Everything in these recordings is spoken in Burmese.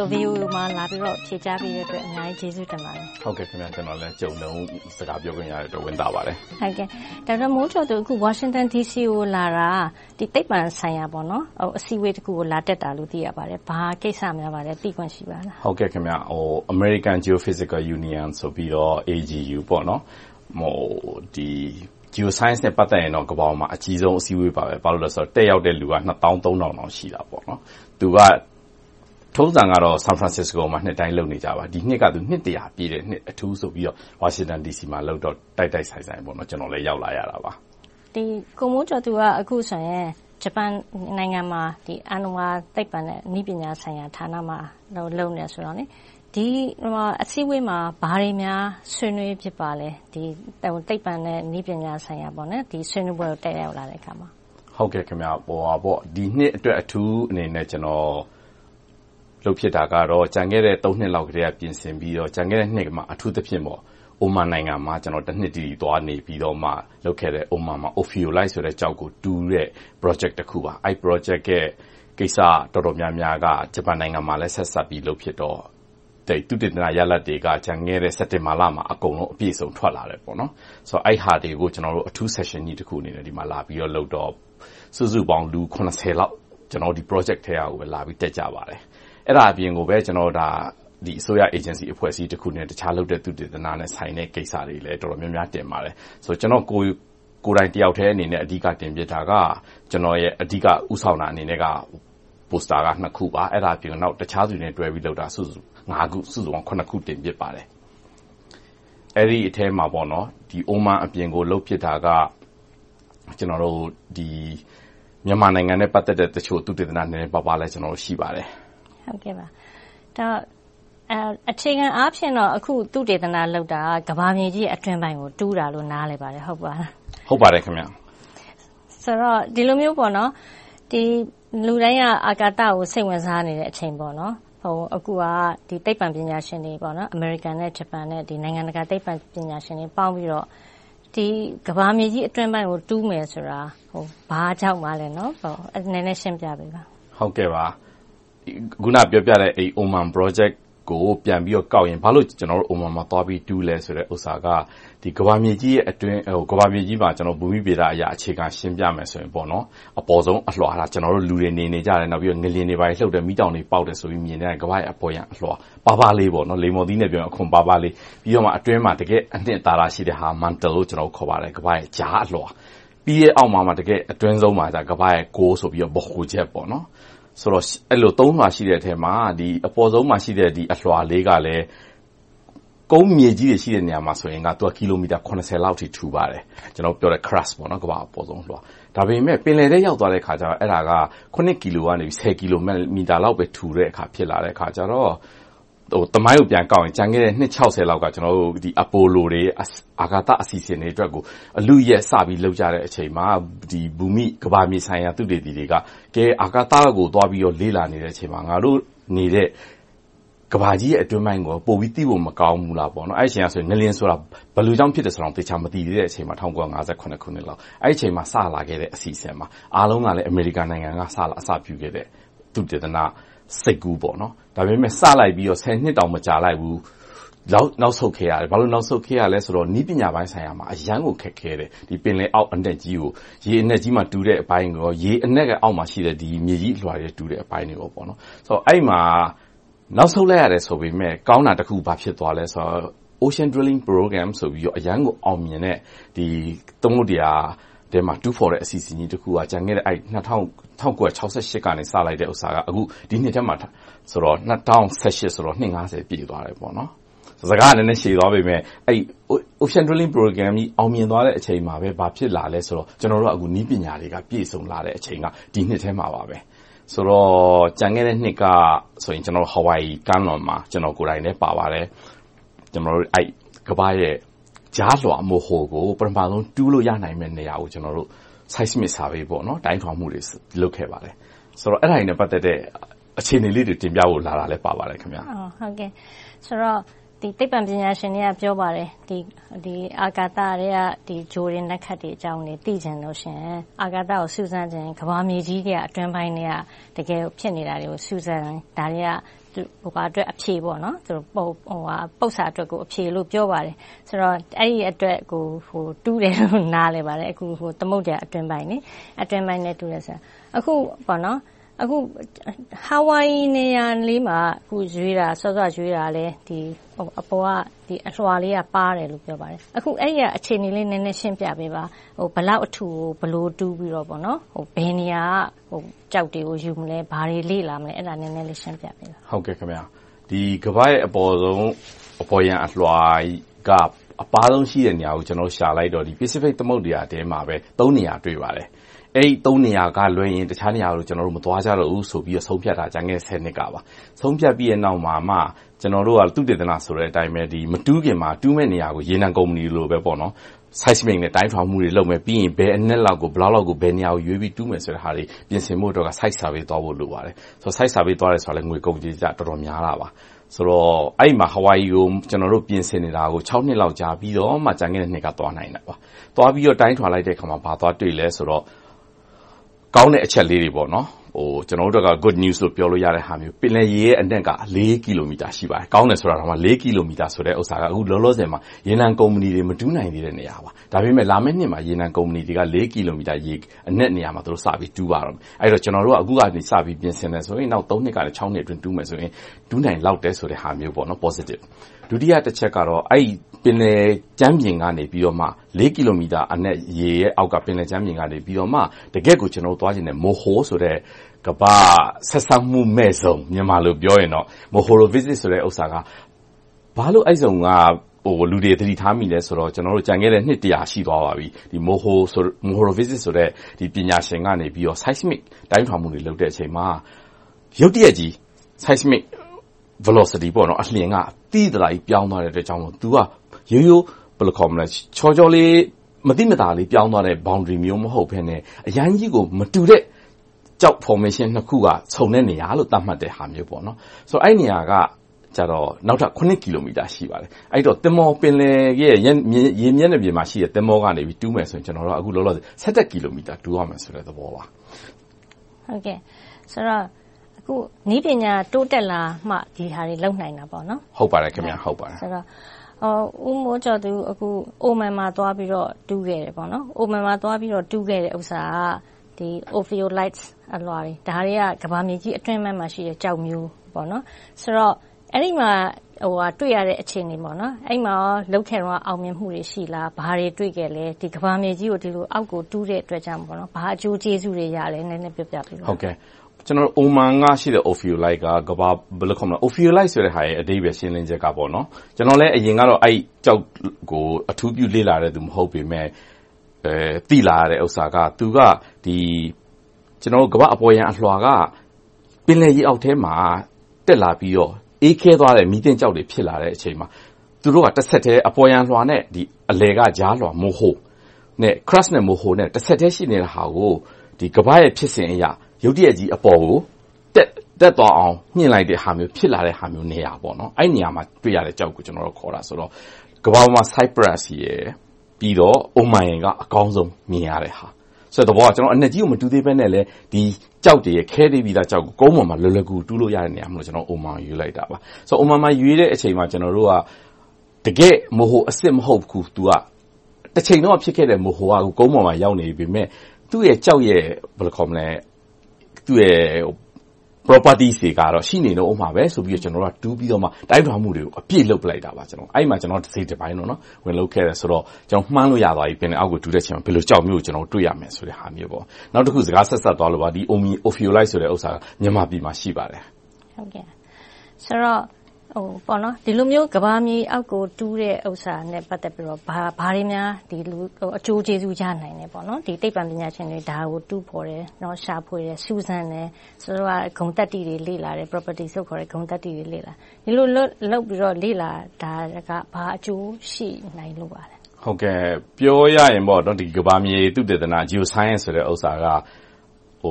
ဆို VOA မှာလာပြီးတော့ ဖြေကြားပေးတဲ့အတွက် အများကြီးကျေးဇူးတင်ပါတယ်။ဟုတ်ကဲ့ခင်များကျွန်တော်လည်း ကြုံလုံးစကားပြောခွင့်ရတဲ့အတွက် ဝမ်းသာပါတယ်။ဟုတ်ကဲ့ဒေါက်တာမိုးကျော်သူ အခု Washington DC ကိုလာတာဒီသိပ္ပံဆိုင်ရာပေါ့နော်ဟိုအစည်းအဝေးတစ်ခုကို လာတက်တာလို့ သိရပါတယ်။ဘာကိစ္စများပါလဲ သိခွင့်ရှိပါလား။ဟုတ်ကဲ့ခင်ဗျဟို American Geophysical Union ဆိုပြီးတော့ AGU ပေါ့နော်ဟိုဒီ Geoscience နဲ့ ပတ်သက်ရင်တော့ ကမ္ဘာပေါ်မှာ အကြီးဆုံး အစည်းအဝေးပါပဲ။ဘာလို့လဲဆိုတော့ တက်ရောက်တဲ့လူက နှစ်သောင်းသုံးထောင်လောက် ရှိတာပေါ့နော်။သူက ထုံးစံကတော့ San Francisco မှာ နှစ်တိုင်းလုပ်နေကြပါ။ဒီနှစ်က နှစ် ပြည့်တဲ့နှစ် အထူးဆိုပြီးတော့ Washington DC မှာလုပ်တော့ တိုက်တိုက်ဆိုင်ဆိုင် ကျနော်လည်း ရောက်လာရတာပါ။ကိုမိုးကျော်သူက အခုဆိုရင် ဂျပန်နိုင်ငံမှာ အဏ္ဏဝါသိပ္ပံနဲ့ နည်းပညာဆိုင်ရာဌာနမှာ လုပ်နေတယ်ဆိုတော့ ဒီအစည်းအဝေးမှာ ဘာတွေများ ဆွေးနွေးဖြစ်ပါလဲ။သိပ္ပံနဲ့ နည်းပညာဆိုင်ရာ ဆွေးနွေးပွဲကို တက်ရောက်လာတဲ့အခါမှာ။ဒီနှစ်အတွက် အထူးအနေနဲ့ ကျနော် လုပ်ဖြစ်တာကတော့ ကျန်ခဲ့တဲ့ နှစ်လောက်ကတည်းက ပြင်ဆင်ပြီးတော့ ကျန်ခဲ့တဲ့နှစ်မှာ အထူးသဖြင့် အိုမန်နိုင်ငံမှာတနှစ်တိတိ သွားနေပြီးတော့မှလုပ်ခဲ့တဲ့ Ophiolite ဆိုတဲ့ ကျောက်ကိုတူးတဲ့ Project တခုပါ။အဲဒီ Project ရဲ့ ကိစ္စတော်တော်များများက ဂျပန်နိုင်ငံမှာလည်း ဆက်စပ်ပြီး လုပ်ဖြစ်တော့ သုတေသနရလဒ်တွေက ကျန်ခဲ့တဲ့ စက်တင်ဘာလမှာ အကုန်လုံး အပြည့်အစုံ ထွက်လာတယ်။အဲဒီဟာတွေကိုအထူး Session ကြီးတခုအနေနဲ့ ဒီမှာလာပြီးတော့လုပ်တော့ စုစုပေါင်း လူ လောက် ဒီ Project ထဲကိုလာပြီးတက်ကြပါတယ်။ အဲဒါအပြင်ကိုပဲအစိုးရ Agency အဖွဲ့အစည်းတခုနဲ့ တခြားလုပ်တဲ့ သုတေသနနဲ့ဆိုင်တဲ့ ကိစ္စတွေလည်း တော်တော်များများ တင်ပါတယ်။ကျနော့်ကိုယ်တိုင် တယောက်ထဲအနေနဲ့ အဓိက တင်ပြတာက ကျနော့်ရဲ့ အဓိက ဦးဆောင်တာအနေနဲ့က Poster ကနှစ်ခုပါ။အဲဒါအပြင် တခြားသူတွေနဲ့ တွဲပြီးလုပ်တာစုစုခု စုစုပေါင်း ခု တင်ဖြစ်ပါတယ်။အဲဒီအထဲမှာ အိုမန်အပြင်ကို လုပ်ဖြစ်တာက မြန်မာနိုင်ငံနဲ့ ပတ်သက်တဲ့ တချို့သုတေသန နည်းနည်းပါးပါးလည်း ရှိပါတယ်။ အခြေခံအားဖြင့်တော့ အခု သုတေသနလုပ်တာက ကမ္ဘာမြေကြီးအတွင်းပိုင်းကို တူးတာလို့ နားလည်ပါတယ်။ဟုတ်ပါသလား။ဟုတ်ပါတယ်ခင်များ။ဆိုတော့ ဒီလိုမျိုး လူတိုင်းက အာကာသကို စိတ်ဝင်စားနေတဲ့အချိန်အခုက သိပ္ပံပညာရှင်တွေ အမေရိကန်နဲ့ဂျပန်နဲ့ နိုင်ငံတကာ သိပ္ပံပညာရှင်တွေပေါင်းပြီးတော့ ကမ္ဘာမြေကြီးအတွင်းပိုင်းကို တူးမယ်ဆိုတာ ဘာကြောင့်ပါလဲ။နည်းနည်းရှင်းပြပေးပါ။ အခုနပြောပြတဲ့ Oman Project ကို ပြန်ပြီးတော့ကောက်ရင် ဘာလို့ ကျနော်တို့ Oman မှာ သွားပြီးတူးလဲဆိုတဲ့ဥစ္စာကကမ္ဘာမြေကြီးအတွင်းကမ္ဘာမြေကြီးမှာ ဘူမိဗေဒအရ အခြေခံရှင်းပြမယ်ဆိုရင် အပေါ်ဆုံးအလွှာကျနော်တို့ လူတွေနေနေကြတယ်။ငလျင်တွေလှုပ်တယ်။မီးတောင်တွေပေါက်တယ်ဆိုပြီး မြင်ကြတယ်။ကမ္ဘာ့ရဲ့အပေါ်ယံအလွှာ ပါးပါးလေး လိမ္မော်သီးနဲ့ပြောရင် အခွံပါးပါးလေး။ပြီးတော့ အတွင်းမှာ တကယ့်အနှစ်သာရရှိတဲ့ဟာ Mantle လို့ ခေါ်ပါတယ်။ကမ္ဘာ့ရဲ့ ကြားအလွှာ။ပြီးတဲ့အောက်မှာ တကယ့်အတွင်းဆုံးမှာ ကမ္ဘာ့ရဲ့ Core ဆိုပြီး ဗဟိုချက် ဆိုတော့ အဲဒီလိုသုံးလွှာ ရှိတဲ့အထဲမှာ အပေါ်ဆုံးမှာရှိတဲ့ အလွှာလေးကလည်း ကုန်းမြေကြီးတွေ ရှိတဲ့နေရာမှာဆိုရင် ကီလိုမီတာ လောက်အထိ ထူပါတယ်။ကျနော်တို့ပြောတဲ့ Crust ကမ္ဘာ့အပေါ်ဆုံးလွှာ။ဒါပေမဲ့ ပင်လယ်ထဲ ရောက်သွားတဲ့အခါကြတော့ အဲဒါက ကီလိုကနေ ကီလိုမီတာလောက်ပဲ ထူတဲ့အခါ ဖြစ်လာတဲ့အခါကြတော့ သမိုင်းကိုပြန်ကောက်ရင် ကျန်ခဲ့တဲ့ နှစ် လောက်က Apollo တွေ အာကာသအစီအစဉ်တွေအတွက်ကို အလုအယက်စပြီး လုပ်ကြတဲ့အချိန်မှာ ဘူမိကမ္ဘာမြေဆိုင်ရာ သုတေသီတွေက အာကာသကို သွားပြီးတော့ လေ့လာနေတဲ့အချိန်မှာ ငါတို့နေတဲ့ ကမ္ဘာကြီးရဲ့အတွင်းပိုင်းကို ပိုပြီးသိဖို့ မကောင်းဘူးလား။အဲဒီအချိန်က ငလျင်ဆိုတာ ဘယ်လိုကြောင့် ဖြစ်တယ်ဆိုတာကို သေချာမသိသေးတဲ့အချိန်မှာ၁၉၅၇ ခုနှစ်လောက်။အဲဒီအချိန်မှာ စလာခဲ့တဲ့ အစီအစဉ်မှာအားလုံးကလည်း အမေရိကန်နိုင်ငံက အစပြုခဲ့တဲ့ သုတေသန စိတ်ကူး။ဒါပေမဲ့စလိုက်ပြီးတော့နှစ်တောင်မကြာလိုက်ဘူးနောက်ဆုတ်ခဲ့ရတယ်။ဘာလို့နောက်ဆုတ်ခဲ့ရလဲဆိုတော့နည်းပညာပိုင်းဆိုင်ရာမှာအရမ်းကိုခက်ခဲတယ်။ပင်လယ်အောက်အနက်ကြီးကိုရေအနက်ကြီးမှာတူးတဲ့အပိုင်းနဲ့ရေအနက်အောက်မှာရှိတဲ့မြေကြီးအလွှာတွေတူးတဲ့အပိုင်းတွေ။အဲဒီမှာနောက်ဆုတ်လိုက်ရတယ်ဆိုပေမယ့်ကောင်းတာတခုဘာဖြစ်သွားလဲဆိုတော့ Ocean Drilling Program ဆိုပြီးအရမ်းကိုအောင်မြင်တဲ့သမုဒ္ဒရာထဲမှာတူးဖော်တဲ့အစီအစဉ်ကြီးတခုကကျန်ခဲ့တဲ့၁ ၉၆၈ကနေ စလိုက်တဲ့ဟာက အခု ဒီနှစ်ထဲမှာဆိုတော့ ၂၀၁၈ ဆိုတော့ နှစ် ပြည့်သွားတယ်။စကားက နည်းနည်းရှည်သွားပေမယ့် Ocean Drilling Program ကြီး အောင်မြင်သွားတဲ့အချိန်မှာဘာဖြစ်လာလဲဆိုတော့ ကျနော်တို့က နည်းပညာတွေက ပြည့်စုံလာတဲ့အချိန်က ဒီနှစ်ထဲမှာပါ။ဆိုတော့ ကျန်ခဲ့တဲ့နှစ်ကဆိုရင် Hawaii ကမ်းလွန်မှာ ကျနော်ကိုယ်တိုင်လည်း ပါပါတယ်။ကမ္ဘာ့ရဲ့ ကြားလွှာကို ပထမဦးဆုံး တူးလို့ရနိုင်မယ့်နေရာကို Seismic Survey တိုင်းထွာမှုတွေလုပ်ခဲ့ပါတယ်။အဲဒါတွေနဲ့ပတ်သက်တဲ့အခြေအနေလေးတွေတင်ပြဖို့လာတာလည်းပါပါတယ်။ဆိုတော့ သိပ္ပံပညာရှင်တွေက ပြောပါတယ်။အာကာသထဲကဂြိုဟ်တွေနက္ခတ်တွေအကြောင်းတွေသိချင်လို့ရှိရင်အာကာသကိုစူးစမ်းချင်ရင်ကမ္ဘာမြေကြီးထဲကအတွင်းပိုင်းထဲကတကယ်ဖြစ်နေတာတွေကိုစူးစမ်းရင်ဒါတွေကအဖြေပုစ္ဆာအတွက်အဖြေလို့ပြောပါတယ်။ဆိုတော့အဲဒီအတွက်ကိုတူးတယ်လို့နားလည်ပါတယ်။သမုဒ္ဒရာအတွင်းပိုင်းနဲ့တူးတယ်ဆိုတာ။အခု Hawaii နေရာလေးမှာရွေးတာ စောစောက ရွေးတာလဲ အပေါ်ကအလွှာလေးက ပါးတယ်လို့ ပြောပါတယ်။အဲဒီကအခြေအနေလေး နည်းနည်းရှင်းပြပေးပါ။ဘယ်လောက်အထူကို ဘယ်လိုတူးပြီးတော့ ဘယ်နေရာက ကျောက်တွေကို ယူမလဲ။ဘာတွေလေ့လာမလဲ။အဲဒါလေး နည်းနည်းရှင်းပြပေးပါ။ကမ္ဘာ့ရဲ့ အပေါ်ဆုံး အပေါ်ယံအလွှာက အပါးဆုံးရှိတဲ့နေရာကို ရှာလိုက်တော့ ပစိဖိတ်သမုဒ္ဒရာထဲမှာပဲ နေရာ တွေ့ပါတယ်။ အဲဒီနေရာကလွဲရင် တခြားနေရာတွေကိုမသွားကြတော့ဘူးဆိုပြီး ဆုံးဖြတ်တာ ကျန်ခဲ့တဲ့ နှစ်ကပါ။ဆုံးဖြတ်ပြီးနောက်မှာမှ ကျနော်တို့က သုတေသနဆိုတဲ့အတိုင်းမတူးခင်မှာ တူးမယ့်နေရာကို ရေနံကုမ္ပဏီလိုပဲ Seismic နဲ့ တိုင်းထွာမှုတွေလုပ်မယ်။ပြီးရင် ဘယ်အနက်လောက်ကို ဘယ်လောက်လောက်ကို ဘယ်နေရာကိုရွေးပြီး တူးမယ်ဆိုတာတွေ ပြင်ဆင်ဖို့အတွက် Site Survey သွားဖို့ လိုပါတယ်။ Site Survey သွားတယ်ဆိုတာငွေကုန်ကြေးကျ တော်တော်များပါတယ်။ဆိုတော့ အဲဒီမှာ Hawaii ကိုပြင်ဆင်နေတာနှစ်လောက်ကြာပြီးတော့မှ ကျန်ခဲ့တဲ့နှစ်က သွားနိုင်တာပါ။သွားပြီးတော့ တိုင်းထွာလိုက်တဲ့အခါမှာ ဘာသွားတွေ့သလဲဆိုတော့ ကောင်းတဲ့အချက်လေးတွေကျနော်တို့အတွက်က Good news လို့ပြောလို့ရတဲ့ဟာမျိုးပင်လယ်ရေရဲ့အနက်ကကီလိုမီတာရှိပါတယ်။ကောင်းတယ်ဆိုတာကကီလိုမီတာဆိုတာအခုလောလောဆယ်မှာရေနံကုမ္ပဏီတွေမတူးနိုင်သေးတဲ့နေရာပါ။ဒါပေမဲ့လာမယ့်နှစ်မှာရေနံကုမ္ပဏီတွေကကီလိုမီတာအနက်နေရာမှာစပြီးတူးပါတော့မယ်။အဲဒီတော့ကျနော်တို့ကအခုကနေစပြီးပြင်ဆင်မယ်ဆိုရင်နောက်နှစ်ကနေနှစ်အတွင်းတူးမယ်ဆိုရင်တူးနိုင်လောက်တယ်ဆိုတဲ့ဟာမျိုး Positive -ဒုတိယတချက်ကတော့အဲဒီ ပင်လယ်ကြမ်းပြင်ကနေကီလိုမီတာအနက် ရေရဲ့အောက်က ပင်လယ်ကြမ်းပြင်ကနေ တကယ့်ကို ကျနော်တို့ သွားချင်တဲ့ Moho ဆိုတဲ့ ကမ္ဘာ့ဆက်စပ်မှုမဲ့ဇုန်-မြန်မာလိုပြောရင်တော့ Mohoro Visit ဆိုတဲ့ဟာက ဘာလို့ အဲဒီဇုန်က လူတွေ သတိထားမိသလဲဆိုတော့ ကျန်ခဲ့တဲ့ နှစ်တစ်ရာရှိသွားပါပြီ။ Mohoro Visit ဆိုတဲ့ ပညာရှင်ကနေ Seismic တိုင်းထွာမှုတွေ လုပ်တဲ့အချိန်မှာ ရုတ်တရက်ကြီး Seismic Velocity အလျင်က သိသိသာသာကြီး ပြောင်းသွားတဲ့အတွက်ကြောင့်မို့သူက ရိုးရိုး ချောချောလေး မသိမသာလေး ပြောင်းသွားတဲ့ Boundary မျိုး မဟုတ်ဘဲနဲ့ အရမ်းကြီးကို မတူတဲ့ ကျောက် Formation နှစ်ခုက ဆုံတဲ့နေရာလို့ သတ်မှတ်တဲ့ဟာမျိုး။အဲဒီနေရာကနောက်ထပ် ကီလိုမီတာ ရှိပါတယ်။အဲဒီတော့ပင်လယ်ရဲ့ ရေမျက်နှာပြင်မှာရှိတဲ့ သင်္ဘောကနေ တူးမယ်ဆိုရင်အခုလောလောဆယ် ကီလိုမီတာ တူးရမယ်ဆိုတဲ့ သဘောပါ။ဆိုတော့နည်းပညာ တိုးတက်လာမှ ဒီဟာတွေ လုပ်နိုင်တာပေါ့။ဟုတ်ပါတယ်။ ဦးမိုးကျော်သူ Oman မှာ သွားပြီးတော့ တူးခဲ့တယ်။ Oman မှာ သွားပြီးတော့ တူးခဲ့တဲ့ဟာက Ophiolite အလွှာတွေ။ဒါတွေက ကမ္ဘာမြေကြီးအတွင်းပိုင်းမှာရှိတဲ့ ကျောက်မျိုး။ဆိုတော့ အဲဒီမှာ တွေ့ရတဲ့ အခြေအနေ။အဲဒီမှာ လုပ်ခဲ့တုန်းက အောင်မြင်မှုတွေ ရှိလား။ဘာတွေတွေ့ခဲ့လဲ။ကမ္ဘာမြေကြီးကိုအောက်ကို တူးတဲ့အတွက်ကြောင့် ဘာအကျိုးကျေးဇူးတွေ ရလဲ။နည်းနည်းပြောပြပေးပါ။ Oman ကရှိတဲ့ Ophiolite က Ophiolite ဆိုတဲ့ အဓိပ္ပါယ်ရှင်းလင်းချက်က ကျနော်လည်း အရင်ကတော့ အဲဒီကျောက်ကို အထူးပြုလေ့လာတဲ့လူမဟုတ်ပေမယ့် သိလာရတဲ့ဥစ္စာက သူက ကမ္ဘာ့အပေါ်ယံအလွှာက ပင်လယ်ရေအောက်ထဲမှာ တက်လာပြီးတော့ အေးခဲသွားတဲ့ မီးသင့်ကျောက်တွေ ဖြစ်လာတဲ့အချိန်မှာ သူတို့က တဆက်တည်း အပေါ်ယံအလွှာနဲ့ အလယ်က ကြားလွှာ Moho – Crust နဲ့ Moho တဆက်တည်း ရှိနေတဲ့ဟာကို ကမ္ဘာ့ရဲ့ ဖြစ်စဉ်အရ ရုတ်တရက်ကြီး အပေါ်ကို တက်သွားအောင် မြှင့်လိုက်တဲ့ဟာမျိုး ဖြစ်လာတဲ့နေရာ။အဲဒီနေရာမှာ တွေ့ရတဲ့ကျောက်ကို ကျနော်တို့ ခေါ်တာဆိုတော့ ကမ္ဘာပေါ်မှာ Cyprus ရယ်၊ပြီးတော့ Oman က အကောင်းဆုံး မြင်ရတဲ့ဟာ။ဆိုတော့အနက်ကြီးကို မတူးသေးဘဲနဲ့ ဒီကျောက်တွေခဲသေးပြီသားကျောက်ကို ကုန်းပေါ်မှာ လွယ်လွယ်ကူကူ တူးလို့ရတဲ့နေရာမို့ Oman ကို ရွေးလိုက်တာပါ။ Oman မှာ ရွေးတဲ့အချိန်မှာ ကျနော်တို့က တကယ့် Moho အစစ် မဟုတ်ဘူး။တချိန်တုန်းက ဖြစ်ခဲ့တဲ့ Moho ကကုန်းပေါ်မှာ ရောက်နေပေမယ့် သူ့ရဲ့ကျောက်ရဲ့ Properties တွေကတော့ ရှိနေအုံးမှာပဲဆိုပြီးတူးပြီးတော့မှတိုင်းထွာမှုတွေကို အပြည့်လုပ်လိုက်တာပါ။အဲဒီမှာတစိတ်တပိုင်း ဝင်လုပ်ခဲ့တယ်ဆိုတော့မှန်းလို့ရသွားပြီ ပင်လယ်အောက်ကို တူးတဲ့အခါမှာ ဘယ်လိုကျောက်မျိုးကို တွေ့ရမယ်ဆိုတဲ့ဟာမျိုး။နောက်တခု စကားဆက်စပ်သွားလို့ပါ Ophiolite ဆိုတဲ့ဟာက မြန်မာပြည်မှာ ရှိပါတယ်။ဆိုတော့ ဒီလိုမျိုး ကမ္ဘာမြေအောက်ကို တူးတဲ့ဥစ္စာနဲ့ ပတ်သက်ပြီးတော့ ဘာတွေများ အကျိုးကျေးဇူး ရနိုင်လဲ။သိပ္ပံပညာရှင်တွေ ဒါကို တူးဖော်တယ်၊ရှာဖွေတယ်၊စူးစမ်းတယ်။စောစောက ဂုဏ်သတ္တိတွေ လေ့လာတယ်။ Properties လို့ခေါ်တဲ့ ဂုဏ်သတ္တိတွေ လေ့လာတယ်။ဒီလိုလုပ်ပြီးတော့ လေ့လာတာက ဘာအကျိုးရှိနိုင်လို့ပါလဲ။ပြောရရင် ကမ္ဘာမြေသုတေသန Geoscience ဆိုတာက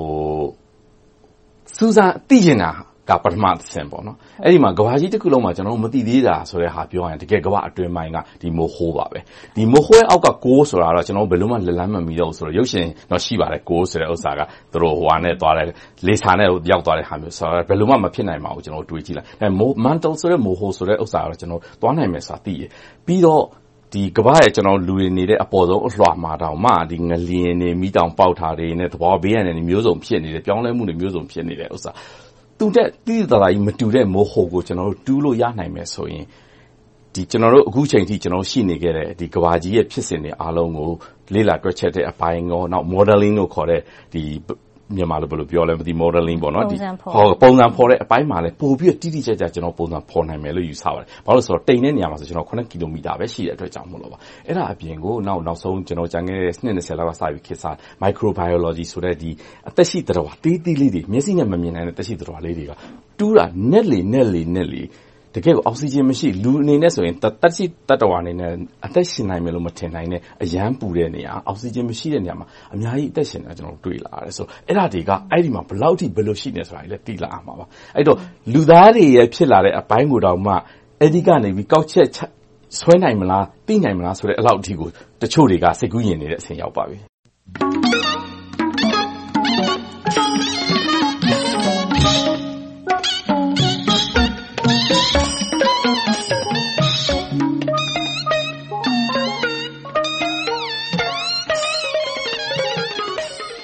စူးစမ်းသိချင်တာ ကပထမအဆင့်။အဲဒီမှာကမ္ဘာကြီးတခုလုံးမှာကျနော်တို့မသိသေးတာကိုပြောရရင်ကမ္ဘာ့အတွင်းပိုင်းကမိုဟိုးပါပဲ။ဒီမိုဟိုးရဲ့အောက်က Core ဆိုတာတော့ကျနော်တို့ဘယ်လိုမှလက်လှမ်းမမီတော့ဘူး။ရုပ်ရှင်တော့ရှိပါတယ်။ Core ဆိုတဲ့ဟာကလေဆာနဲ့ရောက်သွားတဲ့ဟာမျိုး။ဘယ်လိုမှမဖြစ်နိုင်ပါဘူး။တွေးကြည့်လိုက်။ Mantle ဆိုတဲ့မိုဟိုးကတော့သွားနိုင်မယ်ဆိုတာသိတယ်။ပြီးတော့ကမ္ဘာ့ရဲ့လူတွေနေတဲ့အပေါ်ဆုံးအလွှာမှာတောင်မှငလျင်တွေ၊မီးတောင်ပေါက်တာတွေနဲ့သဘာဝဘေးအန္တရာယ်မျိုးစုံဖြစ်နေတယ်။ပြောင်းလဲမှုတွေမျိုးစုံဖြစ်နေတဲ့ဟာ။ သူနဲ့ သိသိသာသာကြီး မတူတဲ့မိုဟိုးကို တူးလို့ရနိုင်မယ်ဆိုရင် အခုအချိန်အထိ ရှိနေခဲ့တဲ့ ကမ္ဘာကြီးရဲ့ ဖြစ်စဉ်တွေအားလုံးကို လေ့လာတွက်ချက်တဲ့အပိုင်း၊ Modeling လို့ခေါ်တဲ့ မြန်မာလိုဘယ်လိုပြောမလဲပုံစံဖော်တဲ့အပိုင်းမှာလည်းပိုပြီးတော့တိတိကျကျပုံစံဖော်နိုင်မယ်လို့ယူဆပါတယ်။ဘာဖြစ်လို့လဲဆိုတော့တိမ်တဲ့နေရာမှာကီလိုမီတာပဲရှိတဲ့အတွက်ကြောင့်မို့။အဲဒါအပြင်ကိုနောက်ဆုံးကျန်ခဲ့တဲ့နှစ်လောက်ကခေတ်စားလာတဲ့ Microbiology ဆိုတဲ့အသက်ရှိသတ္တဝါသေးသေးလေးတွေမျက်စိနဲ့မမြင်နိုင်တဲ့သက်ရှိသတ္တဝါလေးတွေကတူးတာနက်လေနက်လေ တကယ့်ကို အောက်စီဂျင်မရှိ၊လူအနေနဲ့ဆိုရင် သက်ရှိသတ္တဝါအနေနဲ့ အသက်ရှင်နိုင်မယ်လို့ မထင်နိုင်တဲ့ အရမ်းပူတဲ့နေရာ၊အောက်စီဂျင် မရှိတဲ့နေရာမှာ အများကြီးအသက်ရှင်နေတာကို တွေ့လာရတယ်။အဲဒါတွေက အဲဒီမှာ ဘယ်လောက်အထိ ဘယ်လိုရှိတယ်ဆိုတာကို သိလာရမှာပါ။အဲဒီတော့ လူသားတွေရဲ့ ဖြစ်လာတဲ့အပိုင်းကိုတောင်မှ အဲဒီကနေ ကောက်ချက်ချဆွဲနိုင်မလား၊သိနိုင်မလားဆိုတဲ့အထိကို တချို့တွေက စိတ်ကူးယဉ်နေတဲ့အဆင့် ရောက်ပါပြီ။